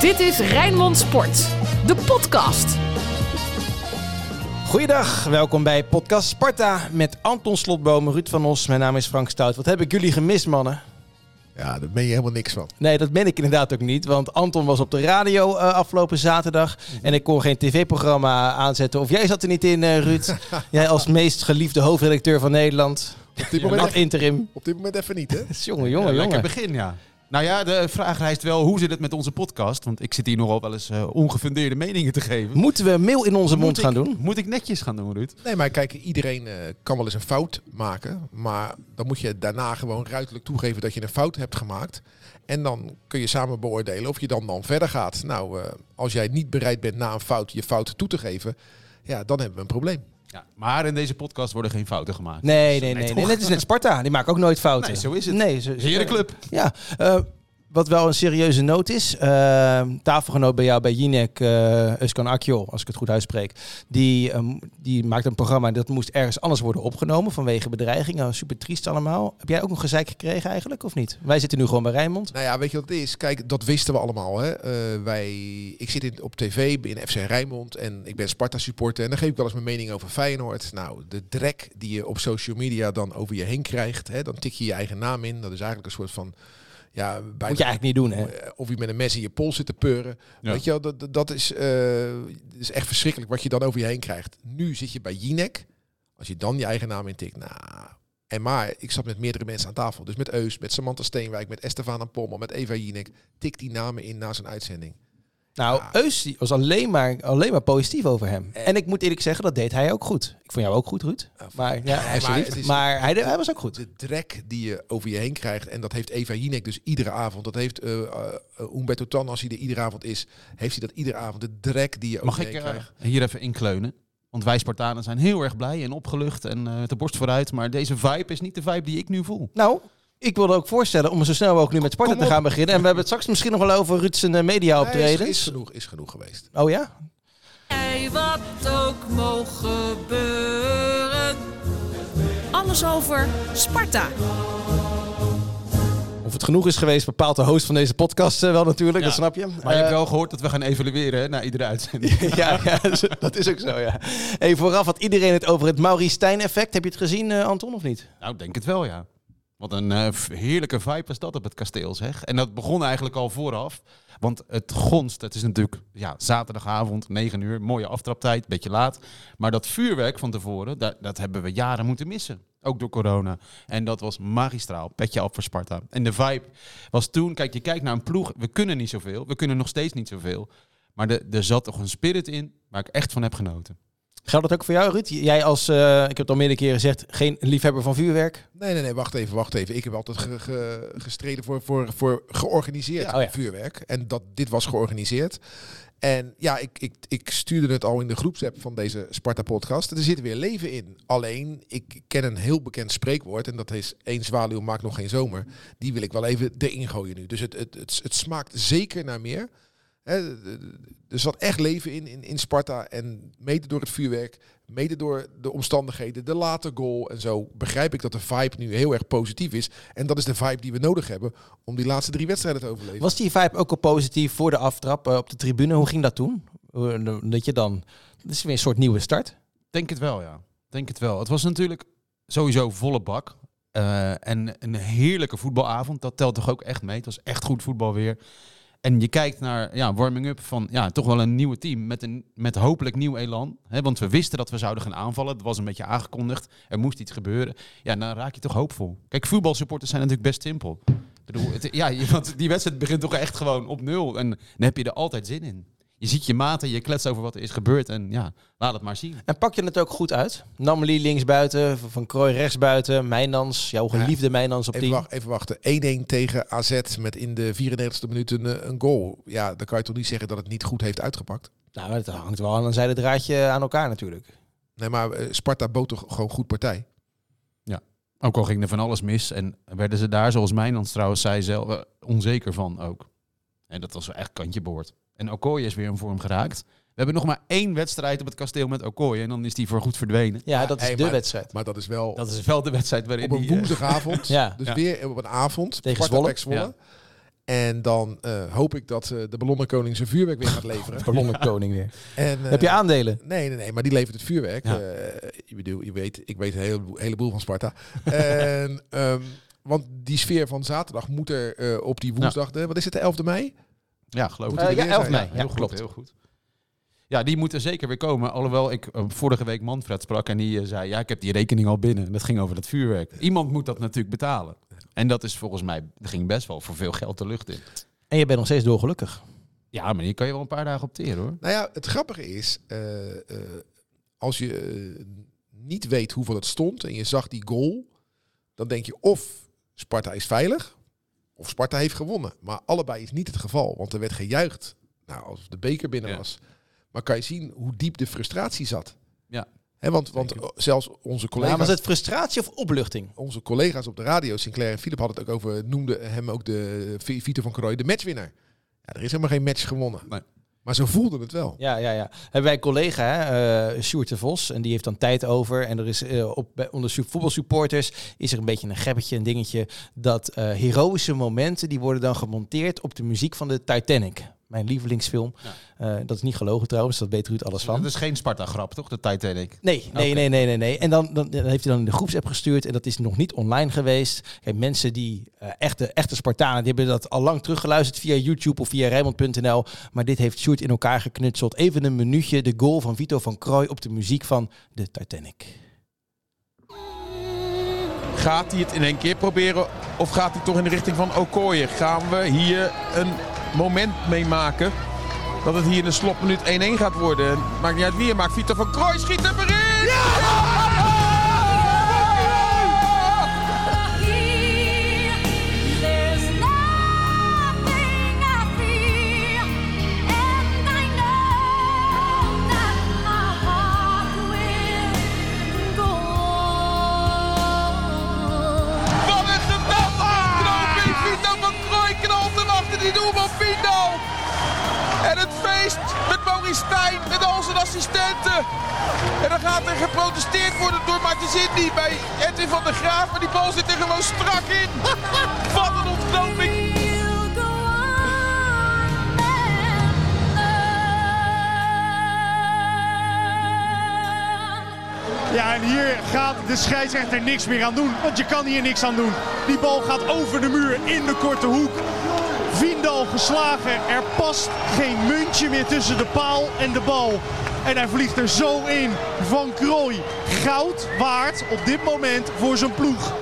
Dit is Rijnmond Sport, de podcast. Goeiedag, welkom bij podcast Sparta met Anton Slotboom, Ruud van Os. Mijn naam is Frank Stout. Wat heb ik jullie gemist, mannen? Ja, daar ben je helemaal niks van. Nee, dat ben ik inderdaad ook niet. Want Anton was op de radio uh, afgelopen zaterdag. En ik kon geen tv-programma aanzetten. Of jij zat er niet in, uh, Ruud. jij als meest geliefde hoofdredacteur van Nederland. Op dit moment, interim. Op dit moment even niet, hè? jongen, jongen, ja, jongen. Lekker begin, ja. Nou ja, de vraag rijst wel, hoe zit het met onze podcast? Want ik zit hier nogal wel eens uh, ongefundeerde meningen te geven. Moeten we mail in onze moet mond ik, gaan doen? Moet ik netjes gaan doen, Ruud? Nee, maar kijk, iedereen uh, kan wel eens een fout maken. Maar dan moet je daarna gewoon ruidelijk toegeven dat je een fout hebt gemaakt. En dan kun je samen beoordelen of je dan, dan verder gaat. Nou, uh, als jij niet bereid bent na een fout je fout toe te geven, ja, dan hebben we een probleem. Ja, maar in deze podcast worden geen fouten gemaakt. Nee, nee, nee. Net is net Sparta. Die maken ook nooit fouten. Nee, zo is het. Nee, zo, Herenclub. Ja. Uh, wat wel een serieuze noot is. Uh, tafelgenoot bij jou bij Jinek, uh, Uskan Akjol, als ik het goed uitspreek. Die, um, die maakt een programma dat moest ergens anders worden opgenomen vanwege bedreigingen. Super triest allemaal. Heb jij ook nog gezeik gekregen eigenlijk, of niet? Wij zitten nu gewoon bij Rijnmond. Nou ja, weet je wat het is? Kijk, dat wisten we allemaal. Hè? Uh, wij, ik zit in, op tv in FC Rijnmond en ik ben Sparta supporter. En dan geef ik wel eens mijn mening over Feyenoord. Nou, de drek die je op social media dan over je heen krijgt. Hè? Dan tik je je eigen naam in. Dat is eigenlijk een soort van... Ja, bijna, Moet je eigenlijk niet doen, hè? Of je met een mes in je pols zit te peuren. Ja. Weet je wel, dat, dat is, uh, is echt verschrikkelijk wat je dan over je heen krijgt. Nu zit je bij Jinek. Als je dan je eigen naam intikt, nou... En maar, ik zat met meerdere mensen aan tafel. Dus met Eus, met Samantha Steenwijk, met Estefan en Pommel, met Eva Jinek. Tik die namen in na zijn uitzending. Nou, ja. Eus was alleen maar, alleen maar positief over hem. En, en ik moet eerlijk zeggen, dat deed hij ook goed. Ik vond jou ook goed, Ruud. Maar, ja, nee, maar, is, maar hij, hij, was ook goed. De drek die je over je heen krijgt, en dat heeft Eva Jinek dus iedere avond. Dat heeft uh, uh, Umberto Tan, als hij er iedere avond is, heeft hij dat iedere avond. De drek die je Mag over je ik, heen krijgt. Uh, hier even inkleunen? Want wij Spartanen zijn heel erg blij en opgelucht en uh, de borst vooruit. Maar deze vibe is niet de vibe die ik nu voel. Nou, ik wilde ook voorstellen om zo snel mogelijk nu met Sparta te gaan beginnen. En we hebben het straks misschien nog wel over Ruud's media optredens. Nee, is, is, genoeg, is genoeg geweest. Oh ja? Hey, wat ook mogen gebeuren. Alles over Sparta. Of het genoeg is geweest, bepaalt de host van deze podcast uh, wel natuurlijk, ja. dat snap je. Maar je hebt wel gehoord dat we gaan evalueren hè, na iedere uitzending. ja, ja, dat is ook zo, ja. Hey, vooraf had iedereen het over het Maurice Stijn-effect. Heb je het gezien, uh, Anton, of niet? Nou, ik denk het wel, ja. Wat een uh, heerlijke vibe was dat op het kasteel, zeg. En dat begon eigenlijk al vooraf. Want het gonst, het is natuurlijk ja, zaterdagavond, 9 uur, mooie aftraptijd, beetje laat. Maar dat vuurwerk van tevoren, dat, dat hebben we jaren moeten missen. Ook door corona. En dat was magistraal. Petje af voor Sparta. En de vibe was toen, kijk, je kijkt naar een ploeg. We kunnen niet zoveel. We kunnen nog steeds niet zoveel. Maar er zat toch een spirit in waar ik echt van heb genoten. Geldt dat ook voor jou, Ruud? Jij als, uh, ik heb het al meerdere keren gezegd, geen liefhebber van vuurwerk? Nee, nee, nee, wacht even, wacht even. Ik heb altijd ge, ge, gestreden voor, voor, voor georganiseerd ja, oh ja. vuurwerk. En dat, dit was georganiseerd. En ja, ik, ik, ik stuurde het al in de groepsapp van deze Sparta-podcast. Er zit weer leven in. Alleen, ik ken een heel bekend spreekwoord. En dat is één zwaluw maakt nog geen zomer. Die wil ik wel even erin gooien nu. Dus het, het, het, het smaakt zeker naar meer. He, er zat echt leven in, in, in Sparta. En mede door het vuurwerk, mede door de omstandigheden, de late goal en zo, begrijp ik dat de vibe nu heel erg positief is. En dat is de vibe die we nodig hebben om die laatste drie wedstrijden te overleven. Was die vibe ook al positief voor de aftrap uh, op de tribune? Hoe ging dat toen? Dat je dan, dat is weer een soort nieuwe start? Denk het wel, ja. Denk het wel. Het was natuurlijk sowieso volle bak. Uh, en een heerlijke voetbalavond. Dat telt toch ook echt mee. Het was echt goed voetbal weer. En je kijkt naar ja, warming-up van ja, toch wel een nieuwe team met, een, met hopelijk nieuw elan. Hè, want we wisten dat we zouden gaan aanvallen. Dat was een beetje aangekondigd. Er moest iets gebeuren. Ja, dan raak je toch hoopvol. Kijk, voetbalsupporters zijn natuurlijk best simpel. Ja, want die wedstrijd begint toch echt gewoon op nul. En dan heb je er altijd zin in. Je ziet je maten, je klets over wat er is gebeurd en ja, laat het maar zien. En pak je het ook goed uit? Namely linksbuiten, Van Krooi rechtsbuiten, Mijnans, jouw geliefde ja, Mijnans op 10. Even, wacht, even wachten, 1-1 tegen AZ met in de 94e minuut een, een goal. Ja, dan kan je toch niet zeggen dat het niet goed heeft uitgepakt? Nou, het hangt wel aan een zijdraadje aan elkaar natuurlijk. Nee, maar uh, Sparta bood toch gewoon goed partij? Ja, ook al ging er van alles mis en werden ze daar, zoals Mijnans trouwens zei, zelf uh, onzeker van ook. En dat was wel echt kantje boord. En Okoye is weer in vorm geraakt. We hebben nog maar één wedstrijd op het kasteel met Okoye. En dan is die voor goed verdwenen. Ja, dat is hey, de maar, wedstrijd. Maar dat is wel... Dat is wel de wedstrijd waarin Op een die, woensdagavond. ja. Dus ja. weer op een avond. Tegen Zwolle. Zwolle. Ja. En dan uh, hoop ik dat uh, de ballonnenkoning zijn vuurwerk weer gaat leveren. ballonnenkoning weer. En, uh, Heb je aandelen? Nee, nee, nee, maar die levert het vuurwerk. Ja. je, bedoel, je weet, ik weet een heleboel, heleboel van Sparta. en, um, want die sfeer van zaterdag moet er op die woensdag, ja. de, wat is het, de 11e mei? Ja, geloof ik. ja, 11 mei. Ja, heel klopt. Heel goed. Ja, die moeten zeker weer komen. Alhoewel ik uh, vorige week Manfred sprak en die uh, zei... ja, ik heb die rekening al binnen. Dat ging over dat vuurwerk. Iemand moet dat natuurlijk betalen. En dat is volgens mij... ging best wel voor veel geld de lucht in. En je bent nog steeds dolgelukkig. Ja, maar hier kan je wel een paar dagen opteren hoor. Nou ja, het grappige is... Uh, als je niet weet hoeveel het stond en je zag die goal... dan denk je of Sparta is veilig... of Sparta heeft gewonnen. Maar allebei is niet het geval. Want er werd gejuicht nou, als de beker binnen ja. was... Maar kan je zien hoe diep de frustratie zat. Ja. He, want, want zelfs onze collega's... Maar was het frustratie of opluchting? Onze collega's op de radio, Sinclair en Philip hadden het ook over... noemden hem ook de Vito van Krooi de matchwinnaar. Ja, er is helemaal geen match gewonnen. Nee. Maar ze voelden het wel. Ja, ja, ja. Hebben wij een collega, uh, Sjoerd de Vos, en die heeft dan tijd over. En er is uh, op, onder voetbalsupporters is er een beetje een gebbetje, een dingetje, dat uh, heroïsche momenten, die worden dan gemonteerd op de muziek van de Titanic mijn lievelingsfilm. Ja. Uh, dat is niet gelogen trouwens, dat weet Ruud alles van. Dat is geen Sparta-grap, toch? De Titanic? Nee, nee, okay. nee, nee, nee, nee. En dan, dan, dan, heeft hij dan in de groepsapp gestuurd en dat is nog niet online geweest. Kijk, mensen die uh, echte, echte Spartanen, die hebben dat al lang teruggeluisterd via YouTube of via Rijmond.nl. Maar dit heeft Sjoerd in elkaar geknutseld. Even een minuutje, de goal van Vito van Krooi op de muziek van de Titanic. Gaat hij het in één keer proberen of gaat hij toch in de richting van Okoye? Gaan we hier een moment meemaken dat het hier in de slotminuut 1-1 gaat worden. Maakt niet uit wie, maakt Vito van Krooi schiet hem erin! En het feest met Maurice Stijn, met al zijn assistenten. En dan gaat er geprotesteerd worden door Martins bij Edwin van der Graaf. Maar die bal zit er gewoon strak in. Wat een ontknoping. Ja, en hier gaat de scheidsrechter niks meer aan doen. Want je kan hier niks aan doen. Die bal gaat over de muur in de korte hoek. Vindal geslagen. Er past geen muntje meer tussen de paal en de bal. En hij vliegt er zo in. Van Krooi. Goud waard op dit moment voor zijn ploeg.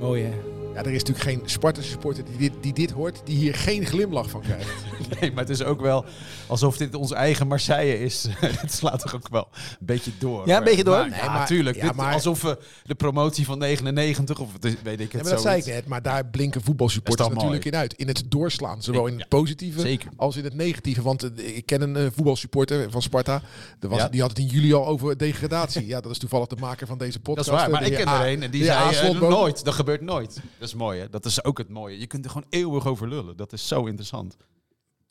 Hè? Ja, er is natuurlijk geen Sparta supporter die dit, die dit hoort, die hier geen glimlach van krijgt. Nee, maar het is ook wel alsof dit onze eigen Marseille is. het slaat toch ook wel een beetje door. Ja, een beetje door. Maar, nee, ja, natuurlijk. Ja, maar, alsof we de promotie van 99 of weet ik het ja, maar dat zei ik net, maar daar blinken voetbalsupporters natuurlijk in uit. In het doorslaan, zowel in het positieve zeker. als in het negatieve. Want uh, ik ken een uh, voetbalsupporter van Sparta. Er was, Die had het in juli al over degradatie. ja, dat is toevallig de maker van deze podcast. Dat is waar, maar ik ken er een en die zei uh, nooit. Dat gebeurt nooit. Is mooi, hè? Dat is ook het mooie. Je kunt er gewoon eeuwig over lullen. Dat is zo interessant.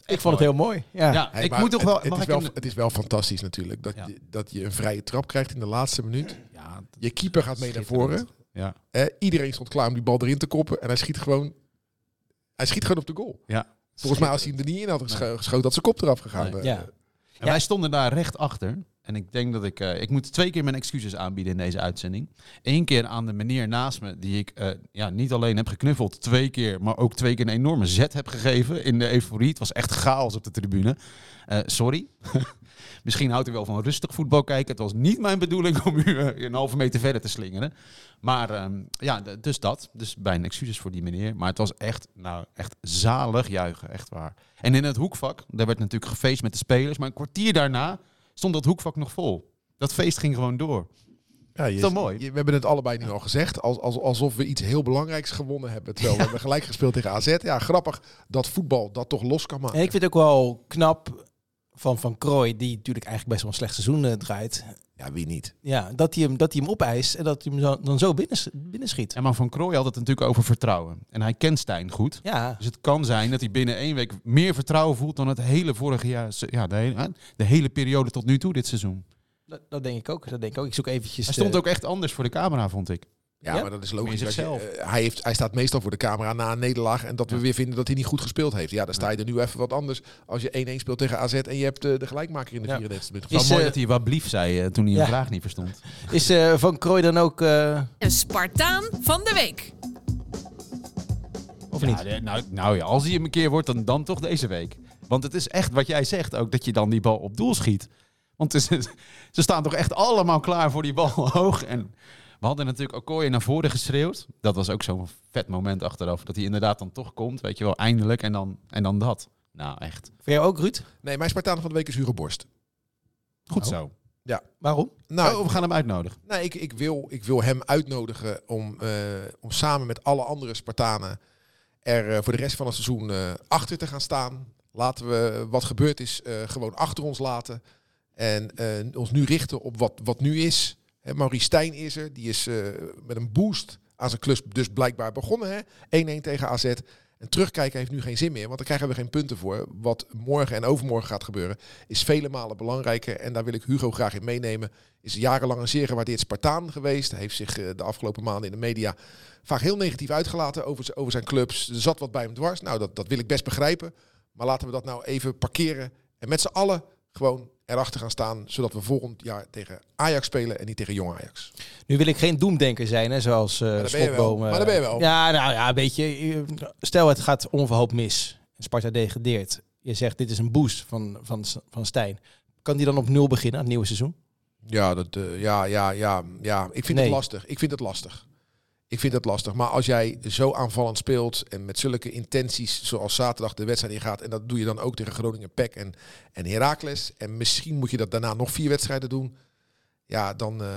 Ik vond het heel mooi. Ja, ja hey, ik moet toch wel. Het, het, is wel het is wel fantastisch natuurlijk dat, ja. je, dat je een vrije trap krijgt in de laatste minuut. Ja, je keeper gaat mee naar voren. Ja. Eh, iedereen stond klaar om die bal erin te koppen en hij schiet gewoon. Hij schiet gewoon op de goal. Ja. Volgens mij als hij hem er niet in had geschoten, dat zijn kop eraf gegaan. Nee. Ja. En wij stonden daar recht achter. En ik denk dat ik... Uh, ik moet twee keer mijn excuses aanbieden in deze uitzending. Eén keer aan de meneer naast me, die ik uh, ja, niet alleen heb geknuffeld, twee keer, maar ook twee keer een enorme zet heb gegeven in de euforie. Het was echt chaos op de tribune. Uh, sorry. Misschien houdt u wel van rustig voetbal kijken. Het was niet mijn bedoeling om u een halve meter verder te slingeren. Maar um, ja, dus dat. Dus bijna excuses voor die meneer. Maar het was echt, nou, echt zalig juichen. Echt waar. En in het hoekvak, daar werd natuurlijk gefeest met de spelers. Maar een kwartier daarna stond dat hoekvak nog vol. Dat feest ging gewoon door. Ja, je, is mooi? Je, we hebben het allebei nu al gezegd. Als, als, alsof we iets heel belangrijks gewonnen hebben. Terwijl ja. we hebben gelijk gespeeld tegen AZ. Ja, grappig dat voetbal dat toch los kan maken. En ik vind het ook wel knap van Van Krooi, die natuurlijk eigenlijk best wel een slecht seizoen uh, draait. Ja, wie niet? Ja, dat hij hem, dat hij hem opeist en dat hij hem zo, dan zo binnen, binnen schiet. En maar Van Krooi had het natuurlijk over vertrouwen. En hij kent Stijn goed. Ja. Dus het kan zijn dat hij binnen één week meer vertrouwen voelt dan het hele vorige jaar. Ja, de hele, de hele periode tot nu toe dit seizoen. Dat, dat denk ik ook. Dat denk ik ook. Ik zoek eventjes. Hij stond ook echt anders voor de camera, vond ik. Ja, Ja? maar dat is logisch. dat je, eh, hij, heeft, hij staat meestal voor de camera na een nederlaag. En dat we Ja. weer vinden dat hij niet goed gespeeld heeft. Ja, dan sta je er nu even wat anders. Als je 1-1 speelt tegen AZ en je hebt eh, de gelijkmaker in de Ja. 34 minuten. Het is mooi eh, dat hij wat blief zei toen hij een vraag niet verstond. Is eh, Van Krooi dan ook... eh, Een Spartaan van de week. of Ja, niet? de- nou, nou ja, als hij hem een keer wordt, dan, dan toch deze week. Want het is echt wat jij zegt ook, dat je dan die bal op doel schiet. Want is- ze staan toch echt allemaal klaar voor die bal hoog. En we hadden natuurlijk Okoye naar voren geschreeuwd. Dat was ook zo'n vet moment achteraf. Dat hij inderdaad dan toch komt, weet je wel, eindelijk. En dan, en dan dat. Nou, echt. Voor jou ook, Ruud? Nee, mijn Spartaan van de week is Hugo Borst. Goed Oh. zo. Waarom? Nou, oh, we gaan hem uitnodigen. Nee, ik, ik, wil, ik wil hem uitnodigen om, eh, om samen met alle andere Spartanen er eh, voor de rest van het seizoen eh, achter te gaan staan. Laten we wat gebeurd is eh, gewoon achter ons laten. En eh, ons nu richten op wat, wat nu is. Hè, Maurice Stijn is er. Die is eh, met een boost aan zijn klus dus blijkbaar begonnen. hè. 1-1 tegen AZ. En terugkijken heeft nu geen zin meer, want daar krijgen we geen punten voor. Wat morgen en overmorgen gaat gebeuren, is vele malen belangrijker. En daar wil ik Hugo graag in meenemen. Is jarenlang een zeer gewaardeerd Spartaan geweest. Heeft zich eh, de afgelopen maanden in de media vaak heel negatief uitgelaten over, over zijn clubs. Er zat wat bij hem dwars. Nou, dat, dat wil ik best begrijpen. Maar laten we dat nou even parkeren. En met z'n allen gewoon erachter gaan staan. Zodat we volgend jaar tegen Ajax spelen en niet tegen jong Ajax. Nu wil ik geen doemdenker zijn, hè, zoals eh ben je wel. Schotboom, Maar eh, dat ben je wel. Ja, nou ja, een beetje. eh, Stel, het gaat onverhoopt mis. Sparta degradeert. Je zegt, dit is een boost van, van, van Stijn. Kan die dan op nul beginnen, het nieuwe seizoen? Ja, dat, eh, ja, ja, ja, ja. Ik vind Nee. het lastig. Ik vind het lastig. Ik vind het lastig. Maar als jij zo aanvallend speelt en met zulke intenties zoals zaterdag de wedstrijd ingaat, en dat doe je dan ook tegen Groningen, PEC en, en Heracles, en misschien moet je dat daarna nog vier wedstrijden doen, ja, dan, eh,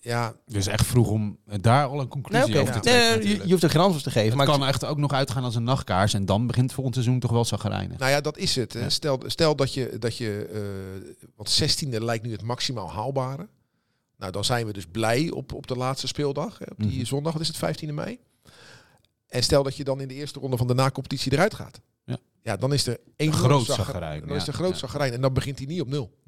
ja, Dus echt vroeg om daar al een conclusie Nee, over te Nee, trekken. je, hoeft er geen antwoord te geven. Het Maar kan ik- echt ook nog uitgaan als een nachtkaars. En dan begint volgend seizoen toch wel zagrijnig. nou ja, dat is het. hè. Stel, stel dat je, dat je eh, want 16e lijkt nu het maximaal haalbare. Nou, dan zijn we dus blij op, op de laatste speeldag, hè, op die Mhm. zondag, wat is het, 15e mei. En stel dat je dan in de eerste ronde van de na-competitie eruit gaat. Ja. Ja, dan is er één groot zagrijn, Dan is er groot Ja. zagrijn en dan begint hij niet op nul.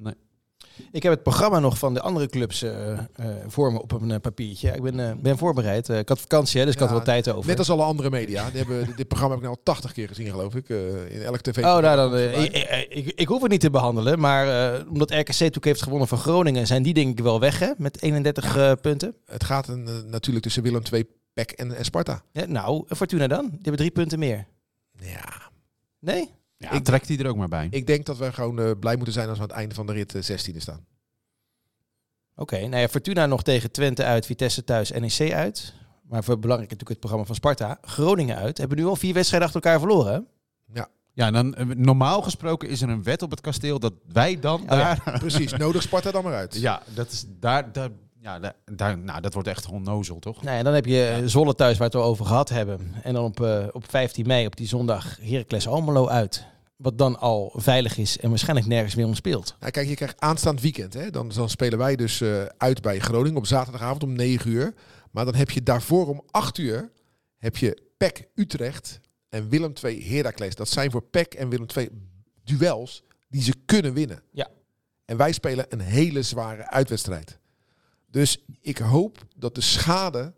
Ik heb het programma nog van de andere clubs eh, eh, voor me op een eh, papiertje. Ik ben, ben voorbereid. Ik had vakantie, hè, dus ik had wel tijd over. Net als alle andere media. Die hebben, dit programma heb ik nou al 80 keer gezien, geloof ik. in elk tv. Oh, nou dan, ik, ik, ik, hoef het niet te behandelen, maar omdat RKC toen heeft gewonnen van Groningen, zijn die denk ik wel weg, hè? Met 31 eh, punten. Het gaat een, natuurlijk tussen Willem II, PEC en, en Sparta. Ja, nou, Fortuna dan? Die hebben drie punten meer. Ja, Nee? Ja, Ik- trekt hij er ook maar bij. ik denk dat we gewoon eh, blij moeten zijn als we aan het einde van de rit eh, 16e staan. Oké, nou ja, Fortuna nog tegen Twente uit, Vitesse thuis, NEC uit. Maar voor belangrijk natuurlijk het programma van Sparta. Groningen uit. Hebben nu al vier wedstrijden achter elkaar verloren, hè? Ja, dan, eh, normaal gesproken is er een wet op het kasteel dat wij dan Oh ja. daar... Precies, nodig Sparta dan maar uit. Ja, dat is daar... daar ja, daar, daar- nou, dat wordt echt onnozel, toch? Nou ja, dan heb je eh, Zolle thuis, waar we het al over gehad hebben. En dan op, op 15 mei, op die zondag, Heracles Almelo uit. Wat dan al veilig is en waarschijnlijk nergens meer om speelt. Nou, kijk, je krijgt aanstaand weekend. Hè? Dan, dan spelen wij dus eh, uit bij Groningen op zaterdagavond om 9 uur. Maar dan heb je daarvoor om 8 uur heb je PEC Utrecht en Willem II Heracles. Dat zijn voor PEC en Willem II duels die ze kunnen winnen. Ja. En wij spelen een hele zware uitwedstrijd. Dus ik hoop dat de schade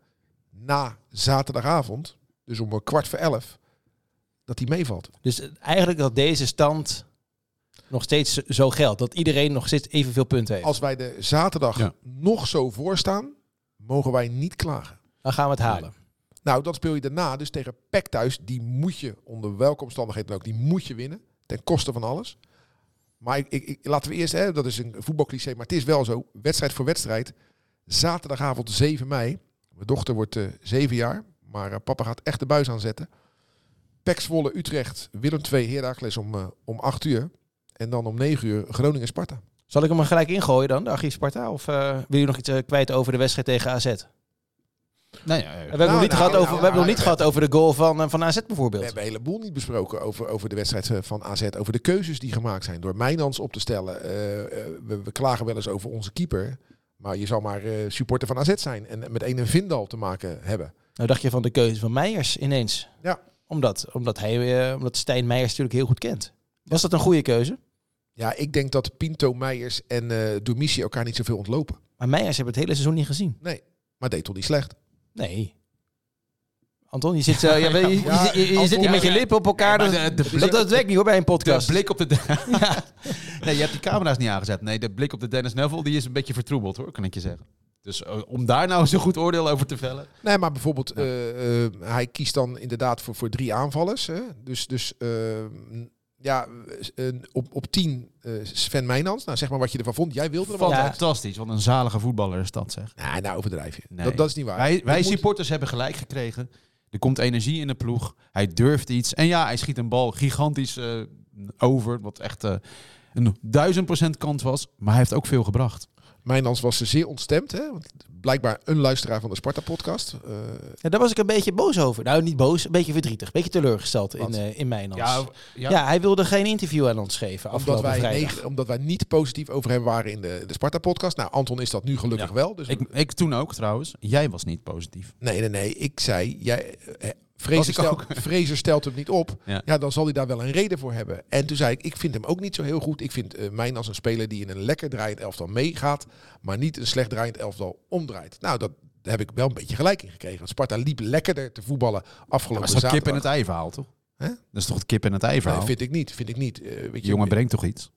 na zaterdagavond, dus om een kwart voor elf, dat die meevalt. Dus eigenlijk dat deze stand nog steeds zo geldt. Dat iedereen nog steeds evenveel punten heeft. Als wij de zaterdag Ja. nog zo voorstaan, mogen wij niet klagen. Dan gaan we het halen. Nou, dan speel je daarna dus tegen PEC thuis. Die moet je, onder welke omstandigheden ook, die moet je winnen. Ten koste van alles. Maar ik, ik, laten we eerst, hè, dat is een voetbalcliché, maar het is wel zo. Wedstrijd voor wedstrijd. Zaterdagavond 7 mei. Mijn dochter wordt eh 7 jaar. Maar eh, papa gaat echt de buis aanzetten. Zwolle, Utrecht, Willem II, Heracles om, eh, om 8 uur. En dan om 9 uur Groningen, Sparta. Zal ik hem er gelijk ingooien dan, de Archief Sparta? Of eh, wil je nog iets eh, kwijt over de wedstrijd tegen AZ? We Nee, ja, hebben, Nou, nog niet, nou, gehad, nou, over, we hebben nog nou, niet gehad over de goal van, van AZ bijvoorbeeld. We hebben een heleboel niet besproken over, over de wedstrijd van AZ. Over de keuzes die gemaakt zijn door Mijnans op te stellen. We, we klagen wel eens over onze keeper. Maar je zal maar eh, supporter van AZ zijn. En met een Vindal te maken hebben. Nou dacht je van de keuze van Meijers ineens? Ja. Omdat, omdat, hij, eh, omdat Stijn Meijers natuurlijk heel goed kent. Was dat een goede keuze? Ja, ik denk dat Pinto, Meijers en eh Domici elkaar niet zoveel ontlopen. Maar Meijers hebben het hele seizoen niet gezien. Nee, maar deed toch niet slecht. Nee. Anton, je zit, zo, ja, je, je, Ja, je- je- je Anton, zit niet met je ja. lippen op elkaar. De- de dat- blik- dat werkt niet hoor bij een De podcast. blik op de... ja. Nee, je hebt die camera's niet aangezet. Nee, de blik op de Dennis Neville die is een beetje vertroebeld hoor, kan ik je zeggen. Dus eh, om daar nou zo'n goed oordeel over te vellen. Nee, maar bijvoorbeeld, eh, eh, hij kiest dan inderdaad voor, voor drie aanvallers. Hè? Dus, dus eh, ja, op, op tien eh, Sven Meijnans. Nou, zeg maar wat je ervan vond. Jij wilde hem altijd. Fantastisch, wat een zalige voetballer is dat zeg. Nee, nou overdrijf je. Nee. Dat, dat is niet waar. Wij, wij moet- supporters hebben gelijk gekregen. Er komt energie in de ploeg. Hij durft iets. En ja, hij schiet een bal gigantisch eh, over. Wat echt een duizend procent kans was. Maar hij heeft ook veel gebracht. Mijnans was zeer ontstemd. Hè? Want blijkbaar een luisteraar van de Sparta-podcast. Eh, Ja, daar was ik een beetje boos over. Nou, niet boos, een beetje verdrietig. Een beetje teleurgesteld in, eh in mijn Ja, Ja, ja. hij wilde geen interview aan ons geven omdat, afgelopen wij negen- omdat wij niet positief over hem waren in de, de Sparta-podcast. Nou, Anton is dat nu gelukkig Ja. wel. Dus Ik, ik toen ook trouwens. Jij was niet positief. Nee, nee, nee. Ik zei, jij, ik stel, ook. Fraser stelt hem niet op. Ja. Ja. dan zal hij daar wel een reden voor hebben. En toen zei ik, ik vind hem ook niet zo heel goed. Ik vind eh mijn als een speler die in een lekker draaiend elftal meegaat, maar niet een slecht draaiend elftal omdraait. Nou, dat heb ik wel een beetje gelijk in gekregen. Want Sparta liep lekkerder te voetballen Maar afgelopen dat is toch kip en het ei verhaal, toch? Dat is toch het kip en het ei verhaal? Nee, vind ik niet. Vind ik niet. Eh, weet je, jongen brengt toch iets?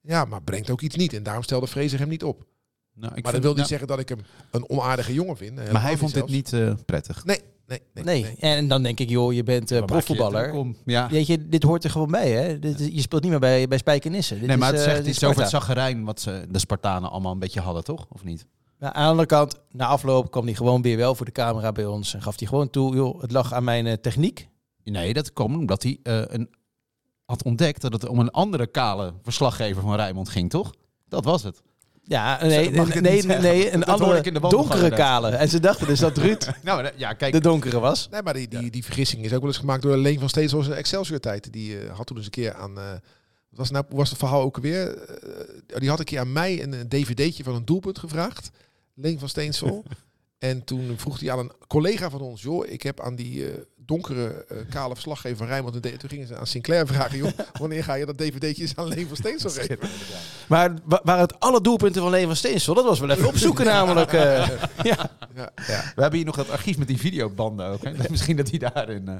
Ja, maar brengt ook iets niet. En daarom stelde Fraser hem niet op. Nou, ik maar dat wil niet zeggen dat ik hem een onaardige jongen vind. Maar Helemaal hij vond dit zelfs. niet eh, prettig. Nee, nee, nee. Nee. en dan denk ik, joh, je bent eh, je het profvoetballer. Ja. Weet je, dit hoort er gewoon bij, hè? Dit, is- je speelt niet meer bij, bij Spijkenisse. Dit Nee, maar is, het eh, zegt dit is iets over het zaggerijn wat ze, de Spartanen allemaal een beetje hadden, toch? Of niet? Nou, aan de andere kant, na afloop kwam hij gewoon weer wel voor de camera bij ons. En gaf hij gewoon toe, joh, het lag aan mijn eh, techniek. Nee, dat kwam omdat hij eh, een, had ontdekt dat het om een andere kale verslaggever van Rijnmond ging, toch? Dat was het. Ja, nee, nee, nee, een andere donkere kale. En ze dachten dus dat Ruud Nou, ja, kijk. de donkere was. Nee, maar die, die, die vergissing is ook wel eens gemaakt door Leen van Steeds als een Excelsior-tijd. Die eh, had toen eens een keer aan... eh, wat was, nou, was het verhaal ook alweer? Eh, die had een keer aan mij een, dvd'tje van een doelpunt gevraagd. Leen van Steensel. en toen vroeg hij aan een collega van ons... joh, ik heb aan die donkere, eh, kale verslaggever van Rijnmond... een D- toen gingen ze aan Sinclair vragen... joh, wanneer ga je dat dvd'tje eens aan Leen van Steensel geven? Maar wa- waren het alle doelpunten van Leen van Steensel? Dat was wel even opzoeken namelijk. eh. ja. Ja, ja. We hebben hier nog dat archief met die videobanden ook. Hè? Misschien dat hij daarin... eh,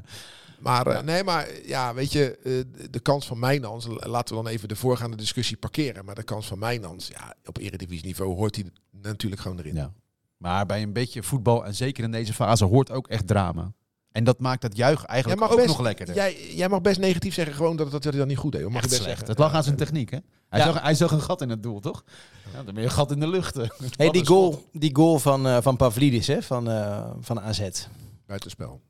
Maar eh, nee, maar ja, weet je, eh, de- kans van Mijnans, laten we dan even de voorgaande discussie parkeren. Maar de kans van Mijnans, ja, op eredivisieniveau hoort hij natuurlijk gewoon erin. Ja. Maar bij een beetje voetbal, en zeker in deze fase, hoort ook echt drama. En dat maakt het juich eigenlijk ook best, nog lekkerder. jij, jij mag best negatief zeggen, gewoon dat, dat hij dat niet goed deed. hoor. Mag Echt je best slecht. zeggen. Het lag aan zijn techniek, hè? Hij, Ja. zag, hij zag een gat in het doel, toch? Ja, dan ben je een gat in de lucht. hè. Hey, die, goal, die goal van, eh, van Pavlidis hè, van, eh, van AZ. Buitenspel.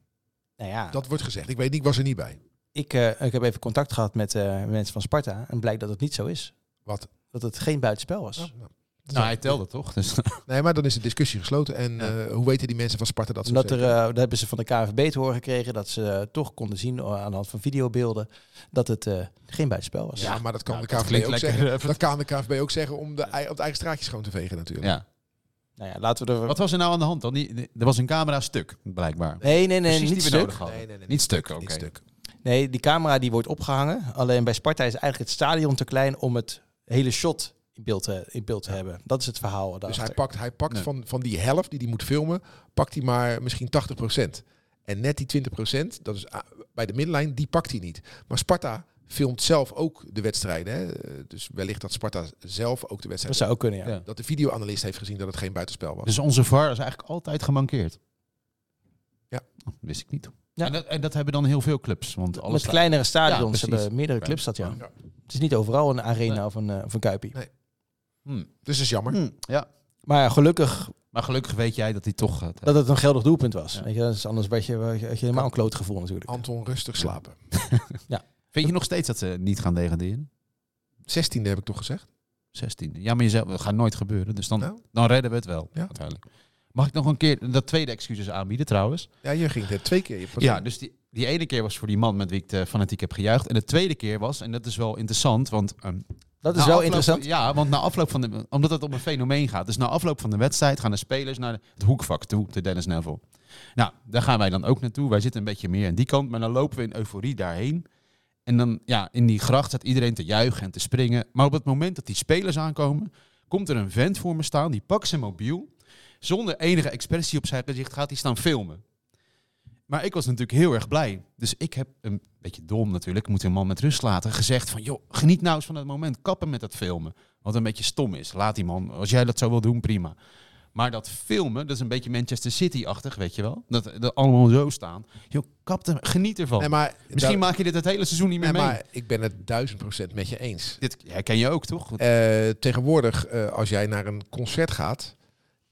Nou ja, Dat wordt gezegd. Ik weet niet, ik was er niet bij. ik, eh, ik heb even contact gehad met eh, mensen van Sparta. En blijkt dat het niet zo is. Wat? Dat het geen buitenspel was. Oh, nou. Nou, hij telde toch? Dus, Nee, maar dan is de discussie gesloten. En Ja. eh, hoe weten die mensen van Sparta dat ze Omdat er, eh, dat hebben ze van de KNVB te horen gekregen dat ze eh, toch konden zien aan de hand van videobeelden dat het eh, geen buitenspel was. Ja, maar dat kan Nou, de dat KVB ook zeggen. Dat kan de KVB ook zeggen om de, op de eigen straatjes schoon te vegen natuurlijk. ja. Nou ja, laten we er... Wat was er nou aan de hand dan? Die, die- er was een camera stuk, blijkbaar. Nee, nee, nee, Precies niet die we stuk. Nee, nee, nee, Niet stuk, oké. Stuk. Nee, die camera die wordt opgehangen. Alleen bij Sparta is eigenlijk het stadion te klein om het hele shot in beeld te, in beeld te hebben. Dat is het verhaal Dus hij pakt, hij pakt Nee. van, van die helft die hij moet filmen, pakt hij maar misschien 80%. En net die 20%, dat is ah, bij de middenlijn, die pakt hij niet. Maar Sparta filmt zelf ook de wedstrijden. Hè? Eh, Dus wellicht dat Sparta zelf ook de Dat wedstrijd... zou ook kunnen, ja. Ja. Dat de videoanalist heeft gezien dat het geen buitenspel was. Dus onze VAR is eigenlijk altijd gemankeerd. Ja. Oh, wist ik niet. Ja. En, dat, en dat hebben dan heel veel clubs. Want alles Met kleinere stadions hebben meerdere clubs dat, ja. Ja. Het is niet overal een arena Nee. of een, eh, of een kuipie. Nee. Hm. Dus dat is jammer. Hm. Ja. Maar ja, gelukkig Maar gelukkig weet jij dat hij toch gaat. dat het een geldig doelpunt was. Ja. Weet je, dat is anders werd je, had je helemaal een kloot gevoel natuurlijk. Anton, rustig slapen. Vind je nog steeds dat ze niet gaan degraderen? 16e heb ik toch gezegd? 16. Ja, maar je zegt, dat gaat nooit gebeuren. Dus dan, Nou. dan redden we het wel, Ja. uiteindelijk. Mag ik nog een keer dat tweede excuses aanbieden trouwens? Ja, je ging het twee keer. Ja, dus die, die ene keer was voor die man met wie ik te fanatiek heb gejuicht. En de tweede keer was, en dat is wel interessant, want... ehm, Dat is na wel afloop- interessant. Ja, want na afloop van de... Omdat het om een fenomeen gaat. Dus na afloop van de wedstrijd gaan de spelers naar het hoekvak toe, de Dennis Neville. Nou, daar gaan wij dan ook naartoe. Wij zitten een beetje meer aan die kant, maar dan lopen we in euforie daarheen. En dan, ja, in die gracht staat iedereen te juichen en te springen. Maar op het moment dat die spelers aankomen, komt er een vent voor me staan, die pakt zijn mobiel, Zonder enige expressie op zijn gezicht gaat hij staan filmen. Maar ik was natuurlijk heel erg blij. Dus ik heb een beetje dom natuurlijk, moet een man met rust laten, gezegd van joh, geniet nou eens van het moment, kappen met dat filmen. Wat een beetje stom is. Laat die man, als jij dat zo wil doen, prima. Maar dat filmen, dat is een beetje Manchester City-achtig, weet je wel. Dat, dat allemaal zo staan. Joh, kap er, geniet ervan. Nee, maar, Misschien maak je dit het hele seizoen niet meer nee, mee. maar ik ben het duizend procent met je eens. Dit herken je ook, toch? Eh, tegenwoordig, eh, als jij naar een concert gaat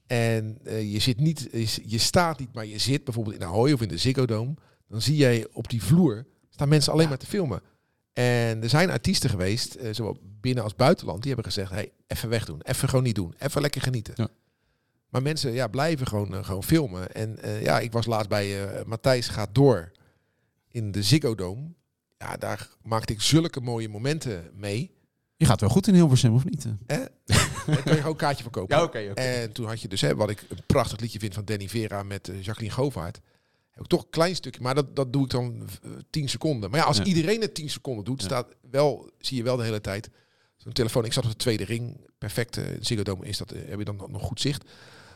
en eh, je zit niet, je, staat niet, maar je zit bijvoorbeeld in Ahoy of in de Ziggo Dome, dan zie jij op die vloer staan mensen alleen maar te filmen. En er zijn artiesten geweest, eh, zowel binnen als buitenland, die hebben gezegd: hey, even wegdoen, even gewoon niet doen, even lekker genieten. Ja. Maar mensen ja, blijven gewoon, eh, gewoon filmen. En ja, ik was laatst bij Matthijs gaat door in de Ziggo Dome. Ja, daar maakte ik zulke mooie momenten mee. Je gaat wel goed in Hilversum, of niet? Daar kan je gewoon een kaartje voor kopen. Ja, oké, oké. En toen had je dus, hè, wat ik een prachtig liedje vind van Danny Vera met eh, Jacqueline Govaert. Heb ik toch een klein stukje, maar dat, dat doe ik dan eh, 10 seconden. Maar ja, als Ja. iedereen het 10 seconden doet, Ja. staat wel, zie je wel de hele tijd zo'n telefoon. Ik zat op de tweede ring, perfect. eh, in Ziggo Dome is dat, eh, heb je dan nog- goed zicht.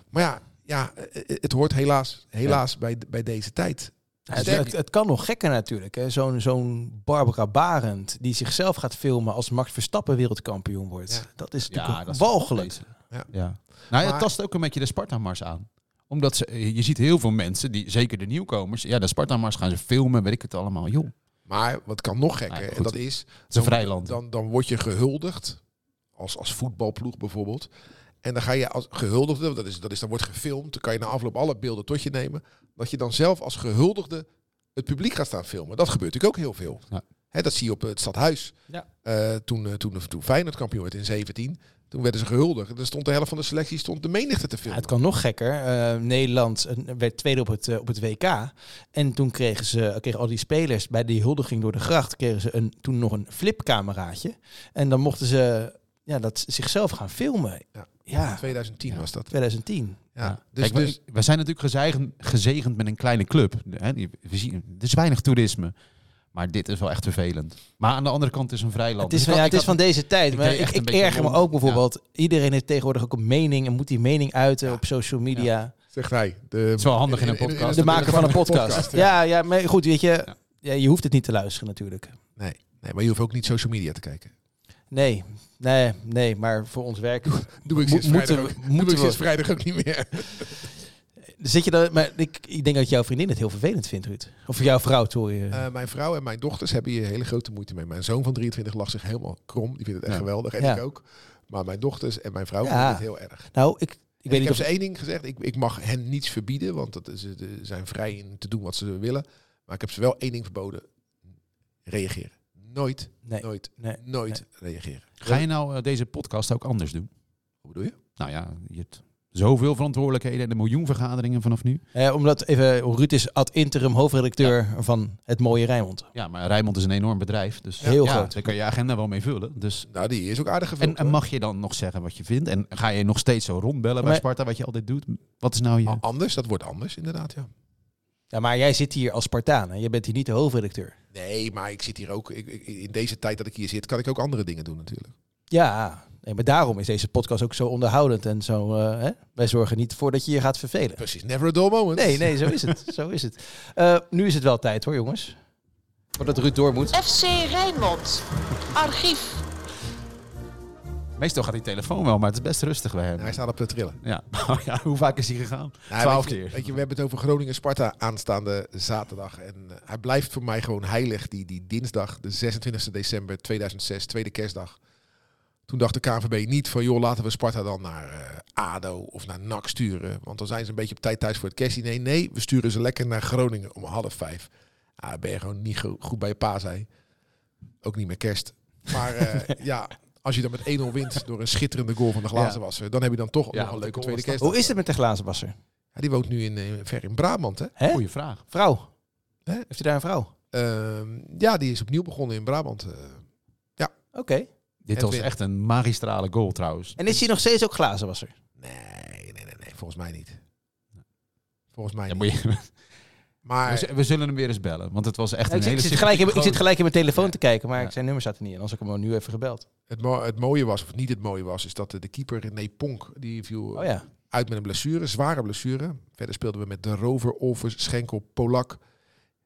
Maar ja, ja eh, eh, het hoort helaas, helaas bij, bij deze tijd. Ja, het, het, het kan nog gekker natuurlijk. hè. Zo'n zo'n Barbara Barend die zichzelf gaat filmen als Max Verstappen wereldkampioen wordt. Ja. Dat is natuurlijk dat walgelijk. wel Ja. Ja. Nou, het tast ook een beetje de Sparta-mars aan. Omdat ze, je ziet heel veel mensen, die, zeker de nieuwkomers, ja, de Sparta-mars gaan ze filmen, weet ik het allemaal. Joh, het Maar wat kan nog gekker, Ja, en dat is... is een dan- vrij land. Dan, dan word je gehuldigd, als, als voetbalploeg bijvoorbeeld. En dan ga je als gehuldigde, dat is, dat is, dan wordt gefilmd, dan kan je na afloop alle beelden tot je nemen. Dat je dan zelf als gehuldigde het publiek gaat staan filmen. Dat gebeurt natuurlijk ook heel veel. Ja. Hè, dat zie je op het stadhuis. Ja. Eh, toen, eh, toen, toen Feyenoord kampioen werd in 17, toen werden ze gehuldigd. En dan stond de helft van de selectie stond de menigte te Ja, filmen. het kan nog gekker. Eh, Nederland werd tweede op het, op het WK. En toen kregen ze kregen al die spelers bij die huldiging door de gracht kregen ze een, toen nog een flipcameraatje. En dan mochten ze ja, dat zichzelf gaan filmen. Ja. Ja, 2010 was dat. 2010. Ja. Ja. Dus, Kijk, dus, we, we zijn natuurlijk gezegend, gezegend met een kleine club. Hè, die, we zien, er is weinig toerisme. Maar dit is wel echt vervelend. Maar aan de andere kant is een vrij land. Het is, van, ja, had- het is van deze tijd. ik Maar ik, ik erger me ook bijvoorbeeld. Iedereen heeft tegenwoordig ook een mening en moet die mening uiten Ja. op social media. zegt hij. De, Het is wel handig in een podcast. De maker van een podcast. podcast, ja. ja, maar goed, weet je, Ja. ja, je hoeft het niet te luisteren natuurlijk. Nee, nee, maar je hoeft ook niet social media te kijken. Nee, nee, nee, maar voor ons werk Doe ik sinds vrijdag, moeten we- ook, doe ik vrijdag ook niet meer. zit je daar. Maar ik, ik denk dat jouw vriendin het heel vervelend vindt, Ruud. Of jouw vrouw, sorry. Eh, mijn vrouw en mijn dochters hebben hier hele grote moeite mee. Mijn zoon van 23 lag zich helemaal krom. Die vindt het echt Ja. geweldig. En Ja. ik ook. Maar mijn dochters en mijn vrouw Ja. vinden het heel erg. nou, ik, ik weet ik heb ze één ding gezegd. Ik, ik mag hen niets verbieden. Want dat ze zijn vrij in te doen wat ze willen. Maar ik heb ze wel één ding verboden. Reageren. Nooit, Nee, nooit, nee. nooit reageren. Ga je nou eh, deze podcast ook anders doen? Hoe bedoel je? Nou ja, je hebt zoveel verantwoordelijkheden en een miljoen vergaderingen vanaf nu. Eh, omdat even, Ruud is ad interim hoofdredacteur van Het Mooie Rijnmond. Ja, maar Rijnmond is een enorm bedrijf. Dus Heel ja, groot. Daar kan je agenda wel mee vullen. Dus Nou, die is ook aardig gevuld. En, mag je dan nog zeggen wat je vindt? En ga je nog steeds zo rondbellen bij Sparta, wat je altijd doet? Wat is nou je... Anders, dat wordt anders inderdaad, ja. Ja, maar jij zit hier als Spartaan en je bent hier niet de hoofdredacteur. Nee, maar ik zit hier ook... Ik, ik- in deze tijd dat ik hier zit, kan ik ook andere dingen doen natuurlijk. Ja, nee, maar daarom is deze podcast ook zo onderhoudend en zo. eh, hè? Wij zorgen niet voor dat je je gaat vervelen. Precies, never a dull moment. Nee, nee, zo is het. zo is het. Eh, nu is het wel tijd hoor, jongens. Voordat Ruud door moet. FC Rijnmond. Archief. Meestal gaat die telefoon wel, maar het is best rustig bij hem. Hij staat op de trillen. Ja. ja, hoe vaak is hij gegaan? Nou, Twaalf keer. Weet je, we hebben het over Groningen-Sparta aanstaande zaterdag. En eh, hij blijft voor mij gewoon heilig. Die, die dinsdag, de 26 december 2006, tweede kerstdag. Toen dacht de KNVB niet van, joh, laten we Sparta dan naar eh, ADO of naar NAC sturen. Want dan zijn ze een beetje op tijd thuis voor het kerstdiner. Nee, we sturen ze lekker naar Groningen om half vijf. Ah, ben je gewoon niet go- goed bij je pa, zei. Ook niet meer kerst. Maar eh, ja, als je dan met 1-0 wint door een schitterende goal van de glazenwasser, dan heb je dan toch Ja, nog een leuke tweede kerst. Hoe is het met de glazenwasser? Ja, die woont nu in, eh, ver in Brabant, hè? Hè? Goeie vraag. Vrouw? Hè? Heeft u daar een vrouw? Ehm, ja, die is opnieuw begonnen in Brabant. eh. Oké. Dit was echt een magistrale goal trouwens. En is hij nog steeds ook glazenwasser? nee, nee, nee, nee, volgens mij niet. Volgens mij Ja, niet. moet je, Maar we, zullen hem weer eens bellen, want het was echt Ja, een ik, hele zit, ik, zit gelijk in, ik zit sympathieke gelijk in mijn telefoon Ja. te kijken, maar Ja. zijn nummer staat er niet in. Anders had ik hem nu even gebeld. het, mo- het mooie was, of niet het mooie was, is dat de, de keeper René Ponk, die viel Oh ja. uit met een blessure, zware blessure. Verder speelden we met De Rover, Olvers, Schenkel, Polak,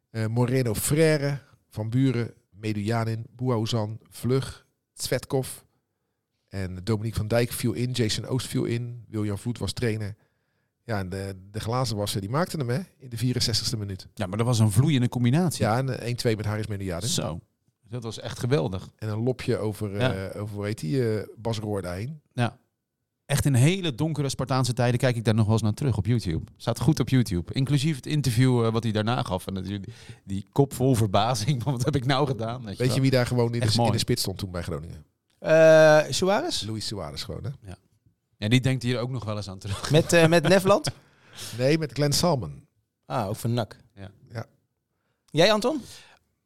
eh, Moreno Frère, Van Buren, Medujanin, Bouaouzan, Vlug, Tsvetkov. En Dominique van Dijk viel in, Jason Oost viel in, William Vloed was trainer. Ja, en de, de glazenwasser die maakte hem hè, in de 64ste minuut. Ja, maar dat was een vloeiende combinatie. Ja, en eh, 1-2 met Haris Medujanin. Zo. Dat was echt geweldig. En een lopje over, eh over hoe heet die, eh Bas Roorda heen. Ja. Echt in hele donkere Spartaanse tijden kijk ik daar nog wel eens naar terug op YouTube. Staat goed op YouTube. Inclusief het interview eh, wat hij daarna gaf. En natuurlijk die, kop vol verbazing van wat heb ik nou gedaan. Weet je, Weet je wel. wie daar gewoon in de, in de spits stond toen bij Groningen? Eh Suarez? Luis Suarez gewoon, hè? Ja, die denkt hier ook nog wel eens aan terug. Met, eh met Nefland? Nee, met Glenn Salmon. Ah, ook van NAC. Ja. Ja. Jij, Anton?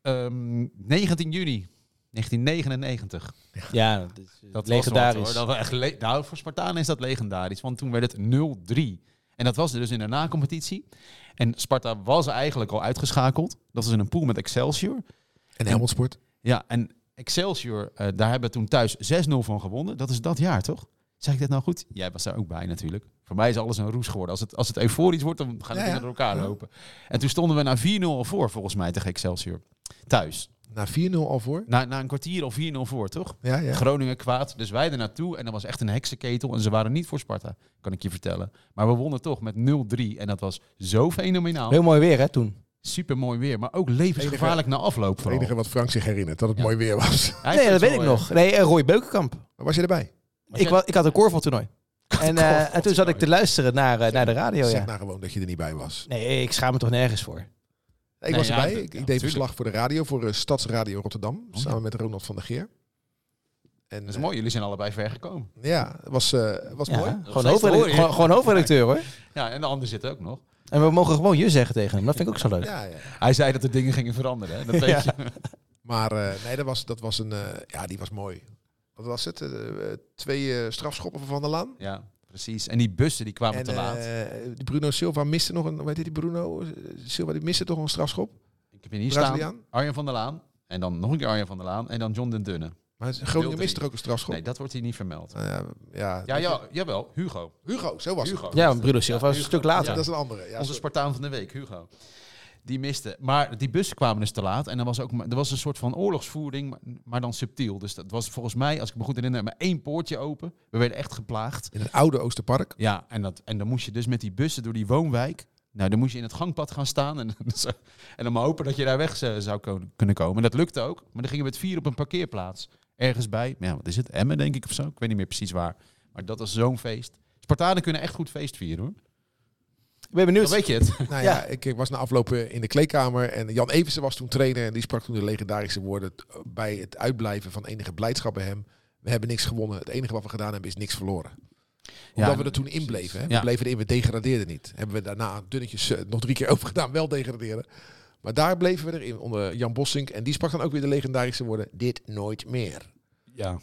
Ehm, 19 juni 1999. Ja, dat is was legendarisch. wat, hoor. Dat was echt le- nou, voor Spartaan is dat legendarisch. Want toen werd het 0-3. En dat was dus in de na-competitie. En Sparta was eigenlijk al uitgeschakeld. Dat was in een pool met Excelsior. En Helmond Sport. Ja, en Excelsior, eh, daar hebben we toen thuis 6-0 van gewonnen. Dat is dat jaar, toch? Zeg ik dit nou goed? Jij was daar ook bij natuurlijk. Voor mij is alles een roes geworden. Als het, als het euforisch wordt, dan gaan de Ja, dingen ja. door elkaar Ja. lopen. En toen stonden we na 4-0 al voor, volgens mij, tegen Excelsior. Thuis. Na 4-0 al voor. Na, na een kwartier al 4-0 voor, toch? Ja, ja. Groningen kwaad. Dus wij er naartoe. En dat was echt een heksenketel. En ze waren niet voor Sparta, kan ik je vertellen. Maar we wonnen toch met 0-3. En dat was zo fenomenaal. Heel mooi weer, hè, toen. Super mooi weer. Maar ook levensgevaarlijk na afloop Het vooral. enige wat Frank zich herinnert, dat het Ja. mooi weer was. Nee, dat weet het ik nog. Nee, Roy Beukenkamp. Was je erbij? Ik, wa- ik had een korfbaltoernooi. En, eh, en toen zat ik te luisteren naar, eh, naar de radio, zeg ja. nou gewoon dat je er niet bij was. Nee, ik schaam me toch nergens voor. Ik Nee, was ja, erbij. dat- ik, ja, ik deed verslag voor de radio, voor uh, Stadsradio Rotterdam. Oh, ja. samen met Ronald van der Geer. En, Dat is eh, mooi. Jullie zijn allebei ver gekomen. Ja, het was, eh, was Ja, mooi. Gewoon, steeds hoofdredacteur, te horen, gewoon, gewoon hoofdredacteur, hoor. Ja, en de ander zit ook nog. En we mogen gewoon je zeggen tegen hem. Dat vind ik ook zo leuk. Ja, ja. Hij zei dat er dingen gingen veranderen. Hè? Dat weet Ja. je. Maar eh, nee, dat was, dat was een... eh, ja, die was mooi. Wat was het? Eh, eh, twee eh, strafschoppen van Van der Laan. Ja, precies. En die bussen die kwamen En te laat. eh, die Bruno Silva miste nog een... Weet je die Bruno? Silva die miste toch een strafschop? ik heb hier niet staan. Arjen van der Laan. En dan nog een keer Arjen van der Laan. En dan John den Dunne. Maar Groningen miste er ook een strafschop. Nee, dat wordt hier niet vermeld. Nou ja, ja, Ja, ja, jawel. Hugo. Hugo, zo was Hugo. het. Ja, Bruno Silva was een stuk later. Dat is een andere. Ja, Onze sorry. Spartaan van de week, Hugo. Die miste. Maar die bussen kwamen dus te laat. En er was ook er was een soort van oorlogsvoering, maar, dan subtiel. Dus dat was volgens mij, als ik me goed herinner, maar één poortje open. We werden echt geplaagd. In het oude Oosterpark. Ja, en, dat, en dan moest je dus met die bussen door die woonwijk. Nou, dan moest je in het gangpad gaan staan. En, en dan maar hopen dat je daar weg eh, zou kunnen komen. En dat lukte ook. Maar dan gingen we met vier op een parkeerplaats. Ergens bij. Ja, wat is het? Emmen, denk ik of zo. Ik weet niet meer precies waar. Maar dat was zo'n feest. Spartanen kunnen echt goed feest vieren hoor. Ik ben benieuwd. Dan weet je het. Nou Ja. ja, ik ik was na afloop eh, in de kleedkamer en Jan Eversen was toen trainer en die sprak toen de legendarische woorden t- bij het uitblijven van enige blijdschap bij hem. We hebben niks gewonnen. Het enige wat we gedaan hebben is niks verloren. Omdat we er toen in bleven. Hè. We Ja. bleven erin, we degradeerden niet. Hebben we daarna dunnetjes eh, nog drie keer over gedaan, wel degraderen. Maar daar bleven we erin onder Jan Bossink. En die sprak dan ook weer de legendarische woorden, dit nooit meer. Ja.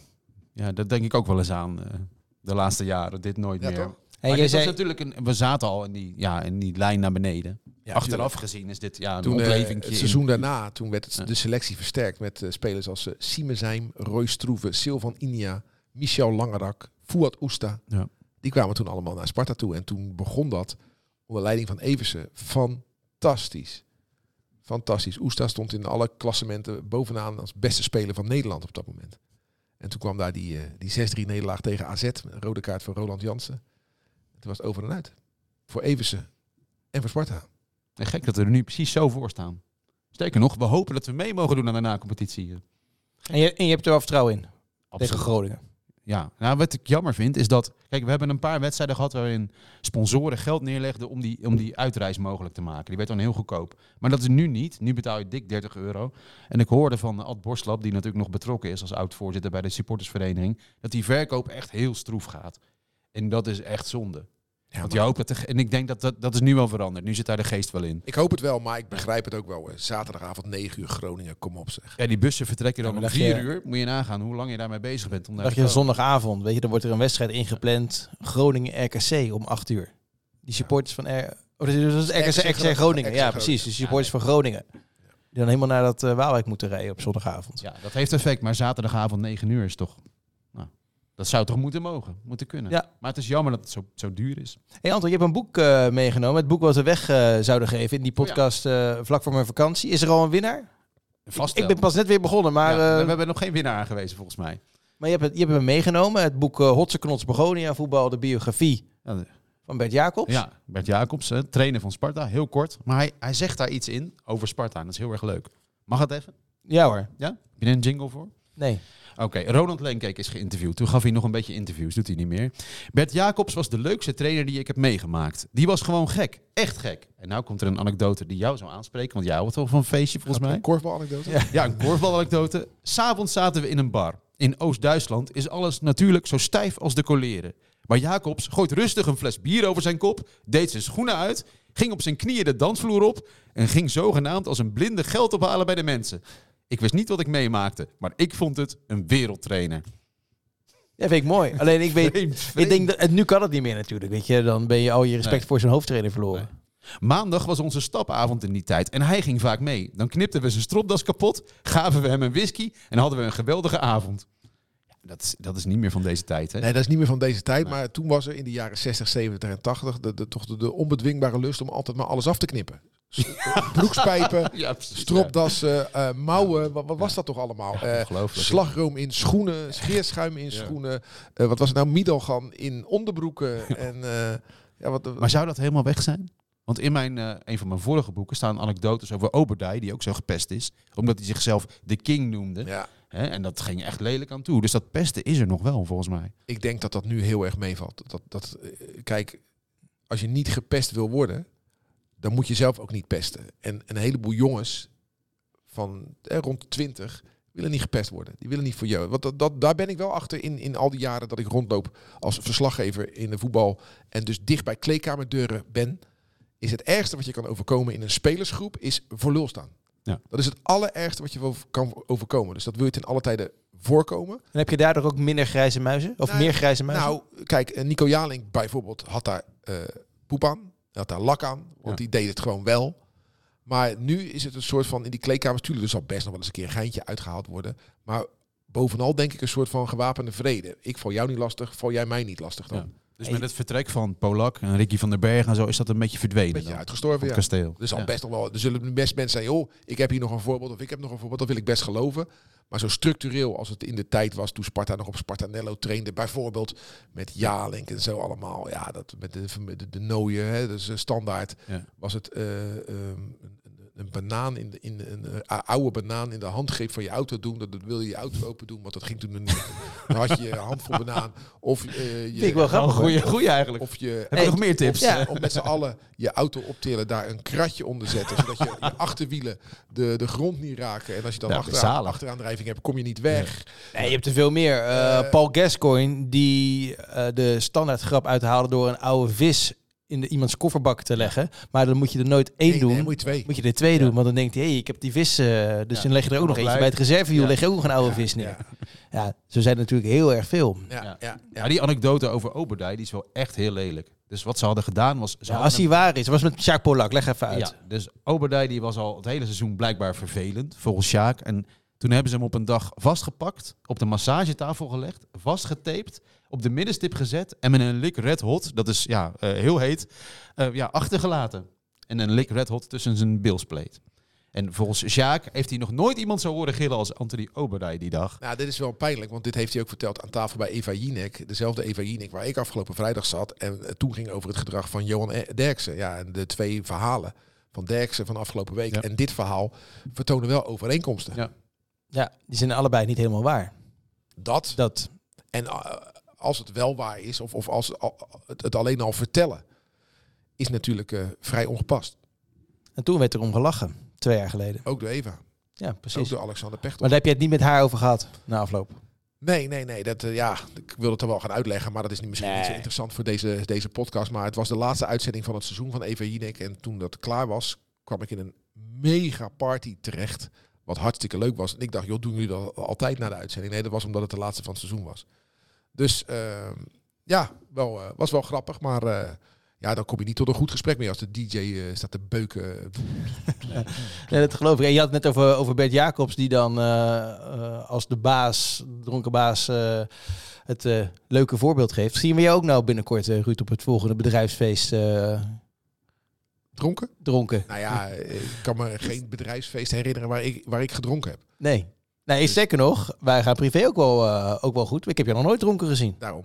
ja, dat denk ik ook wel eens aan. eh, de laatste jaren. Dit nooit Ja, meer. toch? Maar dit was zei, natuurlijk een, we zaten al in die, ja, in die lijn naar beneden. Ja, Achteraf tuurlijk. gezien is dit ja, een Toen, eh, het seizoen daarna, toen werd het, Ja. de selectie versterkt met eh, spelers als uh, Siemenzijm, Roy Stroeven, Silvan Inia, Michel Langerak, Fouad Oesta. Ja. Die kwamen toen allemaal naar Sparta toe. En toen begon dat onder leiding van Eversen. Fantastisch. Fantastisch. Oesta stond in alle klassementen bovenaan als beste speler van Nederland op dat moment. En toen kwam daar die, eh, die 6-3 nederlaag tegen AZ. Met een rode kaart voor Roland Jansen. Toen was het over en uit. Voor Eversen en voor Sparta. En gek dat we er nu precies zo voor staan. Sterker nog, we hopen dat we mee mogen doen aan de na-competitie. en, je, en je hebt er wel vertrouwen in tegen Groningen. Ja, nou, wat ik jammer vind is dat... Kijk, we hebben een paar wedstrijden gehad waarin sponsoren geld neerlegden om die, om die uitreis mogelijk te maken. Die werd dan heel goedkoop. Maar dat is nu niet. Nu betaal je dik 30 euro. En ik hoorde van Ad Borslap, die natuurlijk nog betrokken is als oud-voorzitter bij de supportersvereniging, dat die verkoop echt heel stroef gaat. En dat is echt zonde. Ja, Want je hoopt dat de, en ik denk dat, dat dat is nu wel veranderd. Nu zit daar de geest wel in. Ik hoop het wel, maar ik begrijp het ook wel. Zaterdagavond 9 uur Groningen, kom op zeg. Ja, die bussen vertrekken dan Ja, om maar vier dacht je- uur. Moet je nagaan hoe lang je daarmee bezig bent. Om daar je zondagavond, weet je, dan wordt er een wedstrijd ingepland. Groningen-RKC om 8 uur. Die supporters van R... Oh, dat is- is RKC, RKC RKC Groningen. Groningen. Ja, precies. De supporters van Groningen. Die dan helemaal naar dat eh, Waalwijk moeten rijden op zondagavond. Ja, dat heeft effect. Maar zaterdagavond 9 uur is toch... Dat zou toch moeten mogen, moeten kunnen. Ja. Maar het is jammer dat het zo, zo duur is. Hey Anton, je hebt een boek eh, meegenomen. Het boek wat we weg eh, zouden geven in die Oh ja. podcast eh, vlak voor mijn vakantie. Is er al een winnaar? Vast Ik ben pas net weer begonnen, maar, ja, we hebben nog geen winnaar aangewezen volgens mij. maar je, hebt het, je hebt hem meegenomen. Het boek Hotse Knots Begonia voetbal, de biografie de- van Bert Jacobs. Ja, Bert Jacobs, trainer van Sparta, heel kort. Maar hij, hij zegt daar iets in over Sparta en dat is heel erg leuk. Mag het even? Ja hoor. Ja? Heb je er een jingle voor? Nee. Oké, Ronald Lenkeek is geïnterviewd. Toen gaf hij nog een beetje interviews, doet hij niet meer. Bert Jacobs was de leukste trainer die ik heb meegemaakt. Die was gewoon gek, echt gek. En nou komt er een anekdote die jou zou aanspreken, want jij houdt wel van een feestje volgens mij. Een korfbalanekdote? Ja. Ja, een korfbalanekdote. S'avonds zaten we in een bar. In Oost-Duitsland is alles natuurlijk zo stijf als de koleren. Maar Jacobs gooit rustig een fles bier over zijn kop, deed zijn schoenen uit, ging op zijn knieën de dansvloer op en ging zogenaamd als een blinde geld ophalen bij de mensen. Ik wist niet wat ik meemaakte, maar ik vond het een wereldtrainer. Ja, vind ik mooi. Alleen ik weet, Vreemd, ik denk dat nu kan het niet meer natuurlijk. Weet je, dan ben je al je respect Nee. voor zijn hoofdtrainer verloren. Maandag was onze stapavond in die tijd en hij ging vaak mee. Dan knipten we zijn stropdas kapot, gaven we hem een whisky en hadden we een geweldige avond. Ja, dat, is, dat is niet meer van deze tijd, hè? Nee, dat is niet meer van deze tijd. Nee. Maar toen was er in de jaren 60, 70 en 80 de, de, toch de, de onbedwingbare lust om altijd maar alles af te knippen. Broekspijpen, Ja, precies, stropdassen, eh, mouwen. Wat, wat was dat toch allemaal? Eh, slagroom in schoenen, scheerschuim in schoenen. Eh, wat was het nou? Middelgan in onderbroeken. En eh, ja, wat, Maar zou dat helemaal weg zijn? Want in mijn, eh, een van mijn vorige boeken staan anekdotes over Oberdai, die ook zo gepest is. Omdat hij zichzelf de king noemde. ja, Hè? En dat ging echt lelijk aan toe. Dus dat pesten is er nog wel, volgens mij. ik denk dat dat nu heel erg meevalt. Dat, dat, kijk, als je niet gepest wil worden, dan moet je zelf ook niet pesten. En een heleboel jongens van eh, rond de 20 willen niet gepest worden. Die willen niet voor jou. Want dat, dat, daar ben ik wel achter in, in al die jaren dat ik rondloop als verslaggever in de voetbal. En dus dicht bij kleedkamerdeuren ben. Is het ergste wat je kan overkomen in een spelersgroep is voor lul staan. Ja. Dat is het allerergste wat je kan overkomen. Dus dat wil je ten alle tijde voorkomen. En heb je daardoor ook minder grijze muizen? Of Nou, meer grijze muizen? Nou, kijk, eh, Nico Jaling bijvoorbeeld had daar eh, poep aan. Had daar lak aan, want Ja. die deed het gewoon wel. Maar nu is het een soort van, in die kleedkamers, tuurlijk, er zal best nog wel eens een keer een geintje uitgehaald worden. Maar bovenal denk ik een soort van gewapende vrede. Ik val jou niet lastig, val jij mij niet lastig dan. Ja. Dus Hey. met het vertrek van Polak en Ricky van der Berg en zo is dat een beetje verdwenen. Beetje dan, uitgestorven, ja. het kasteel. Zal Ja. best nog wel, er zullen best mensen zijn, joh, ik heb hier nog een voorbeeld of ik heb nog een voorbeeld, dat wil ik best geloven. Maar zo structureel als het in de tijd was toen Sparta nog op Spartanello trainde, bijvoorbeeld met Jalink en zo allemaal, ja, dat met de, de, de nooien, hè, dus standaard, Ja. was het eh, ehm, een, banaan in de, in de- een eh, oude banaan in de handgreep van je auto doen, dat, dat wil je je auto open doen, want dat ging toen niet. Dan had je een handvol banaan of eh, je, Vind ik wel grappig. Goeie, goeie eigenlijk. of je Heb je nog meer tips? Ja. om met z'n allen je auto optillen, daar een kratje onder zetten, zodat je, je achterwielen de, de grond niet raken. En als je dan achteraan, zalig. achteraandrijving hebt, kom je niet weg. Nee, je hebt er veel meer. Eh, Eh, Paul Gascoigne, die eh, de standaard grap uithaalde door een oude vis in de, iemands kofferbak te leggen. Maar dan moet je er nooit één Nee, doen. nee, moet je twee. Moet je er twee doen, want dan denkt hij, hey, ik heb die vis, eh, dus Ja, dan leg je er ook nog eentje. Bij het reservewiel Ja. leg je ook nog een oude Ja, vis neer. ja. Ja. zo zijn er natuurlijk heel erg veel. Ja, Ja. ja. ja. Ja, die anekdote over Oberdai die is wel echt heel lelijk. Dus wat ze hadden gedaan was... Ze Ja, hadden als hem- die waar is, was met Sjaak Polak, leg even uit. Ja, dus Oberdai die was al het hele seizoen blijkbaar vervelend, volgens Sjaak. En toen hebben ze hem op een dag vastgepakt, op de massagetafel gelegd, vastgetaped, op de middenstip gezet en met een lik red hot, dat is ja, eh, heel heet, eh, ja, achtergelaten. En een lik red hot tussen zijn bilspleet. En volgens Sjaak heeft hij nog nooit iemand zo horen gillen als Anthony Oberdai die dag. Nou, dit is wel pijnlijk, want dit heeft hij ook verteld aan tafel bij Eva Jinek. Dezelfde Eva Jinek waar ik afgelopen vrijdag zat. En toen ging over het gedrag van Johan E- Derksen. Ja, en de twee verhalen van Derksen van afgelopen week. Ja. En dit verhaal vertonen wel overeenkomsten. Ja. Ja, die zijn allebei niet helemaal waar. Dat. Dat, En eh, als het wel waar is, of, of als al- het, het alleen al vertellen, is natuurlijk eh, vrij ongepast. en toen werd er om gelachen, twee jaar geleden. Ook door Eva. Ja, Ook precies. door Alexander Pechtel. Maar daar heb je het niet met haar over gehad, na afloop. Nee, nee, nee. Dat, eh, ja, ik wil het er wel gaan uitleggen, maar dat is niet misschien niet zo interessant voor deze, deze podcast. Maar het was de laatste uitzending van het seizoen van Eva Jinek. En toen dat klaar was, kwam ik in een mega party terecht. Wat hartstikke leuk was. En ik dacht, joh, doen jullie dat altijd na de uitzending? Nee, dat was omdat het de laatste van het seizoen was. Dus ehm, ja, wel, eh, was wel grappig. Maar eh, ja, dan kom je niet tot een goed gesprek meer als de DJ eh, staat te beuken. Nee, dat geloof ik. En je had het net over, over Bert Jacobs, die dan als de baas, dronken baas, het leuke voorbeeld geeft. Zien we je ook nou binnenkort, Ruud, op het volgende bedrijfsfeest dronken? Dronken. Nou ja, ik kan me geen bedrijfsfeest herinneren waar ik, waar ik gedronken heb. Nee. Nee, dus... zeker nog. Wij gaan privé ook wel, ook wel goed. Ik heb je nog nooit dronken gezien. Daarom.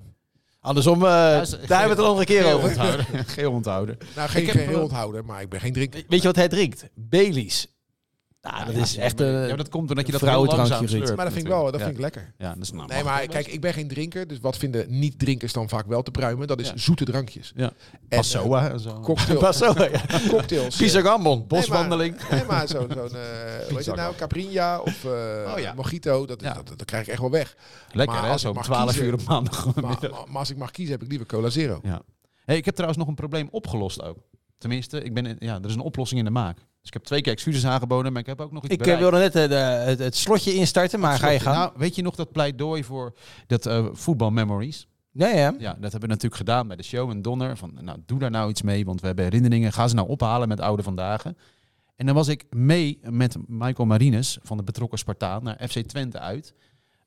Andersom, uh, daar hebben we het een andere keer over. Onthouden. Geel onthouden. Nou, geen geheel onthouden, maar ik ben geen drinker. Weet je wat hij drinkt? Baileys. Nou, dat is echt een ja, dat komt omdat je dat vrouwendrankje slurpt. Maar dat vind ik wel, dat vind ik lekker. Ja, dat is nou, nee, maar kijk, ik ben geen drinker, dus wat vinden niet-drinkers dan vaak wel te pruimen? Dat is zoete drankjes. Ja. En, Passoa en zo. Cocktail, Passoa, ja. Cocktails. Pisagambon, boswandeling. Nee, maar, nee, maar zo'n, zo uh, hoe heet het nou, Caprinha of uh, oh, ja. Mojito, dat, dat, dat, dat, krijg ik echt wel weg. Lekker maar hè, zo'n 12 uur op maandag. Maar, maar, als ik mag kiezen, heb ik liever Cola Zero. Ja. Hey, ik heb trouwens nog een probleem opgelost ook. Tenminste, ik ben, ja, er is een oplossing in de maak. Dus ik heb twee keer excuses aangeboden, maar ik heb ook nog iets Ik uh, wilde net uh, de, het, het, slotje instarten, maar ga je gaan? Nou, weet je nog dat pleidooi voor dat uh, voetbal memories? Ja, ja. Ja, dat hebben we natuurlijk gedaan bij de show en Donner. Van, nou, doe daar nou iets mee, want we hebben herinneringen. Ga ze nou ophalen met oude vandaag. En dan was ik mee met Michael Marines van de betrokken Spartaan naar FC Twente uit.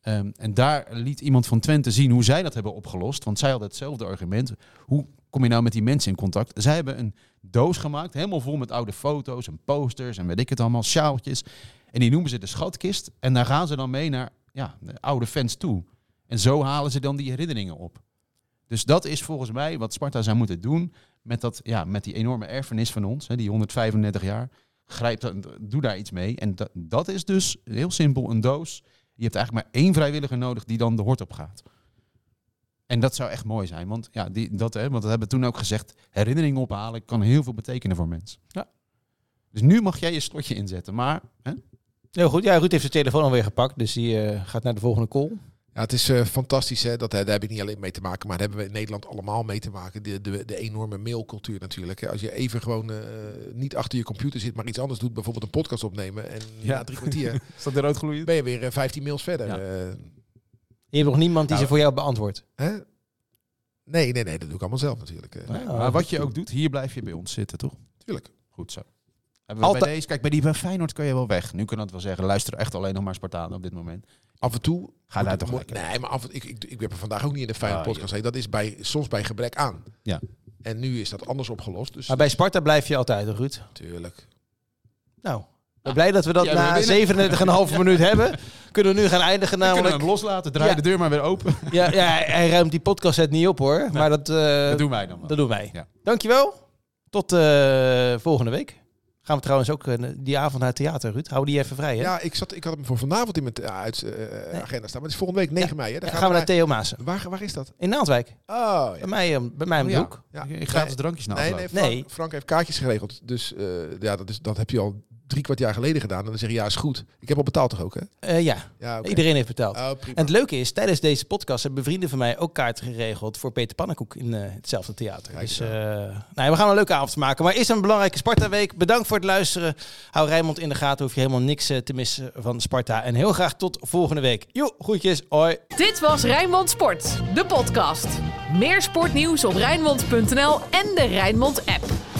Um, en daar liet iemand van Twente zien hoe zij dat hebben opgelost. Want zij hadden hetzelfde argument. Hoe kom je nou met die mensen in contact? Zij hebben een doos gemaakt, helemaal vol met oude foto's en posters en weet ik het allemaal, sjaaltjes. En die noemen ze de schatkist. En daar gaan ze dan mee naar ja, de oude fans toe. En zo halen ze dan die herinneringen op. Dus dat is volgens mij wat Sparta zou moeten doen met, dat, ja, met die enorme erfenis van ons, hè, die 135 jaar. Grijp, doe daar iets mee. En dat, dat is dus heel simpel een doos. Je hebt eigenlijk maar één vrijwilliger nodig die dan de hort op gaat. En dat zou echt mooi zijn. Want, ja, die, dat, hè, want dat hebben we toen ook gezegd. Herinneringen ophalen kan heel veel betekenen voor mensen. Ja. Dus nu mag jij je slotje inzetten. Maar... Hè? Heel goed. Ja, Ruud heeft zijn telefoon alweer gepakt. Dus die uh, gaat naar de volgende call. Ja, het is uh, fantastisch. Hè? Dat, daar heb ik niet alleen mee te maken, maar daar hebben we in Nederland allemaal mee te maken. De, de, de enorme mailcultuur natuurlijk. Als je even gewoon uh, niet achter je computer zit, maar iets anders doet, bijvoorbeeld een podcast opnemen. En ja. na drie kwartier Staat er rood ben je weer uh, 15 mails verder. Ja. Je hebt nog niemand die nou, ze voor jou beantwoordt? Hè? Nee, nee, nee, dat doe ik allemaal zelf natuurlijk. Nee, maar wat je ook doet, hier blijf je bij ons zitten, toch? Tuurlijk. Goed zo. Altijd. Bij deze, kijk, bij die bij Feyenoord kun je wel weg. Nu kan het wel zeggen, luister echt alleen nog maar Spartanen op dit moment. Af en toe... Ga daar toch moet, Nee, maar af en, ik, ik, ik heb er vandaag ook niet in de Feyenoord ah, podcast. Dat is bij, soms bij gebrek aan. Ja. En nu is dat anders opgelost. Dus maar bij Sparta blijf je altijd, Ruud? Tuurlijk. Nou, ben blij dat we dat na 37,5 minuut hebben. Kunnen we nu gaan eindigen namelijk... We kunnen hem loslaten, draai de deur maar weer open. Ja, ja hij, ruimt die podcast het niet op hoor. Maar dat, uh, dat doen wij dan wel. Dat doen wij. Ja. Dankjewel. Tot uh, volgende week. Gaan we trouwens ook uh, die avond naar het theater, Ruud? Hou die even vrij, hè? Ja, ik, zat, ik had hem voor vanavond in mijn uit, agenda staan. Maar het is volgende week 9 ja. mei, hè? Dan gaan, gaan we naar Theo Maassen. Waar, waar is dat? In Naaldwijk. Oh, ja. Bij mij, bij mij in oh, ja. Ja. Gratis drankjes naar nee, nee, Frank, nee, Frank heeft kaartjes geregeld. Dus ja, dat, is, dat heb je al drie kwart jaar geleden gedaan. En dan zeg je, ja, is goed. Ik heb al betaald toch ook, hè? Uh, ja, ja okay. iedereen heeft betaald. Oh, en het leuke is, tijdens deze podcast hebben vrienden van mij ook kaarten geregeld voor Peter Pannenkoek in uh, hetzelfde theater. Kijk, dus uh, nou, we gaan een leuke avond maken. Maar is een belangrijke Sparta-week. Bedankt voor het luisteren. Hou Rijmond in de gaten, hoef je helemaal niks te missen van Sparta. En heel graag tot volgende week. Jo, groetjes, hoi. Dit was Rijnmond Sport, de podcast. Meer sportnieuws op Rijnmond.nl en de Rijnmond app.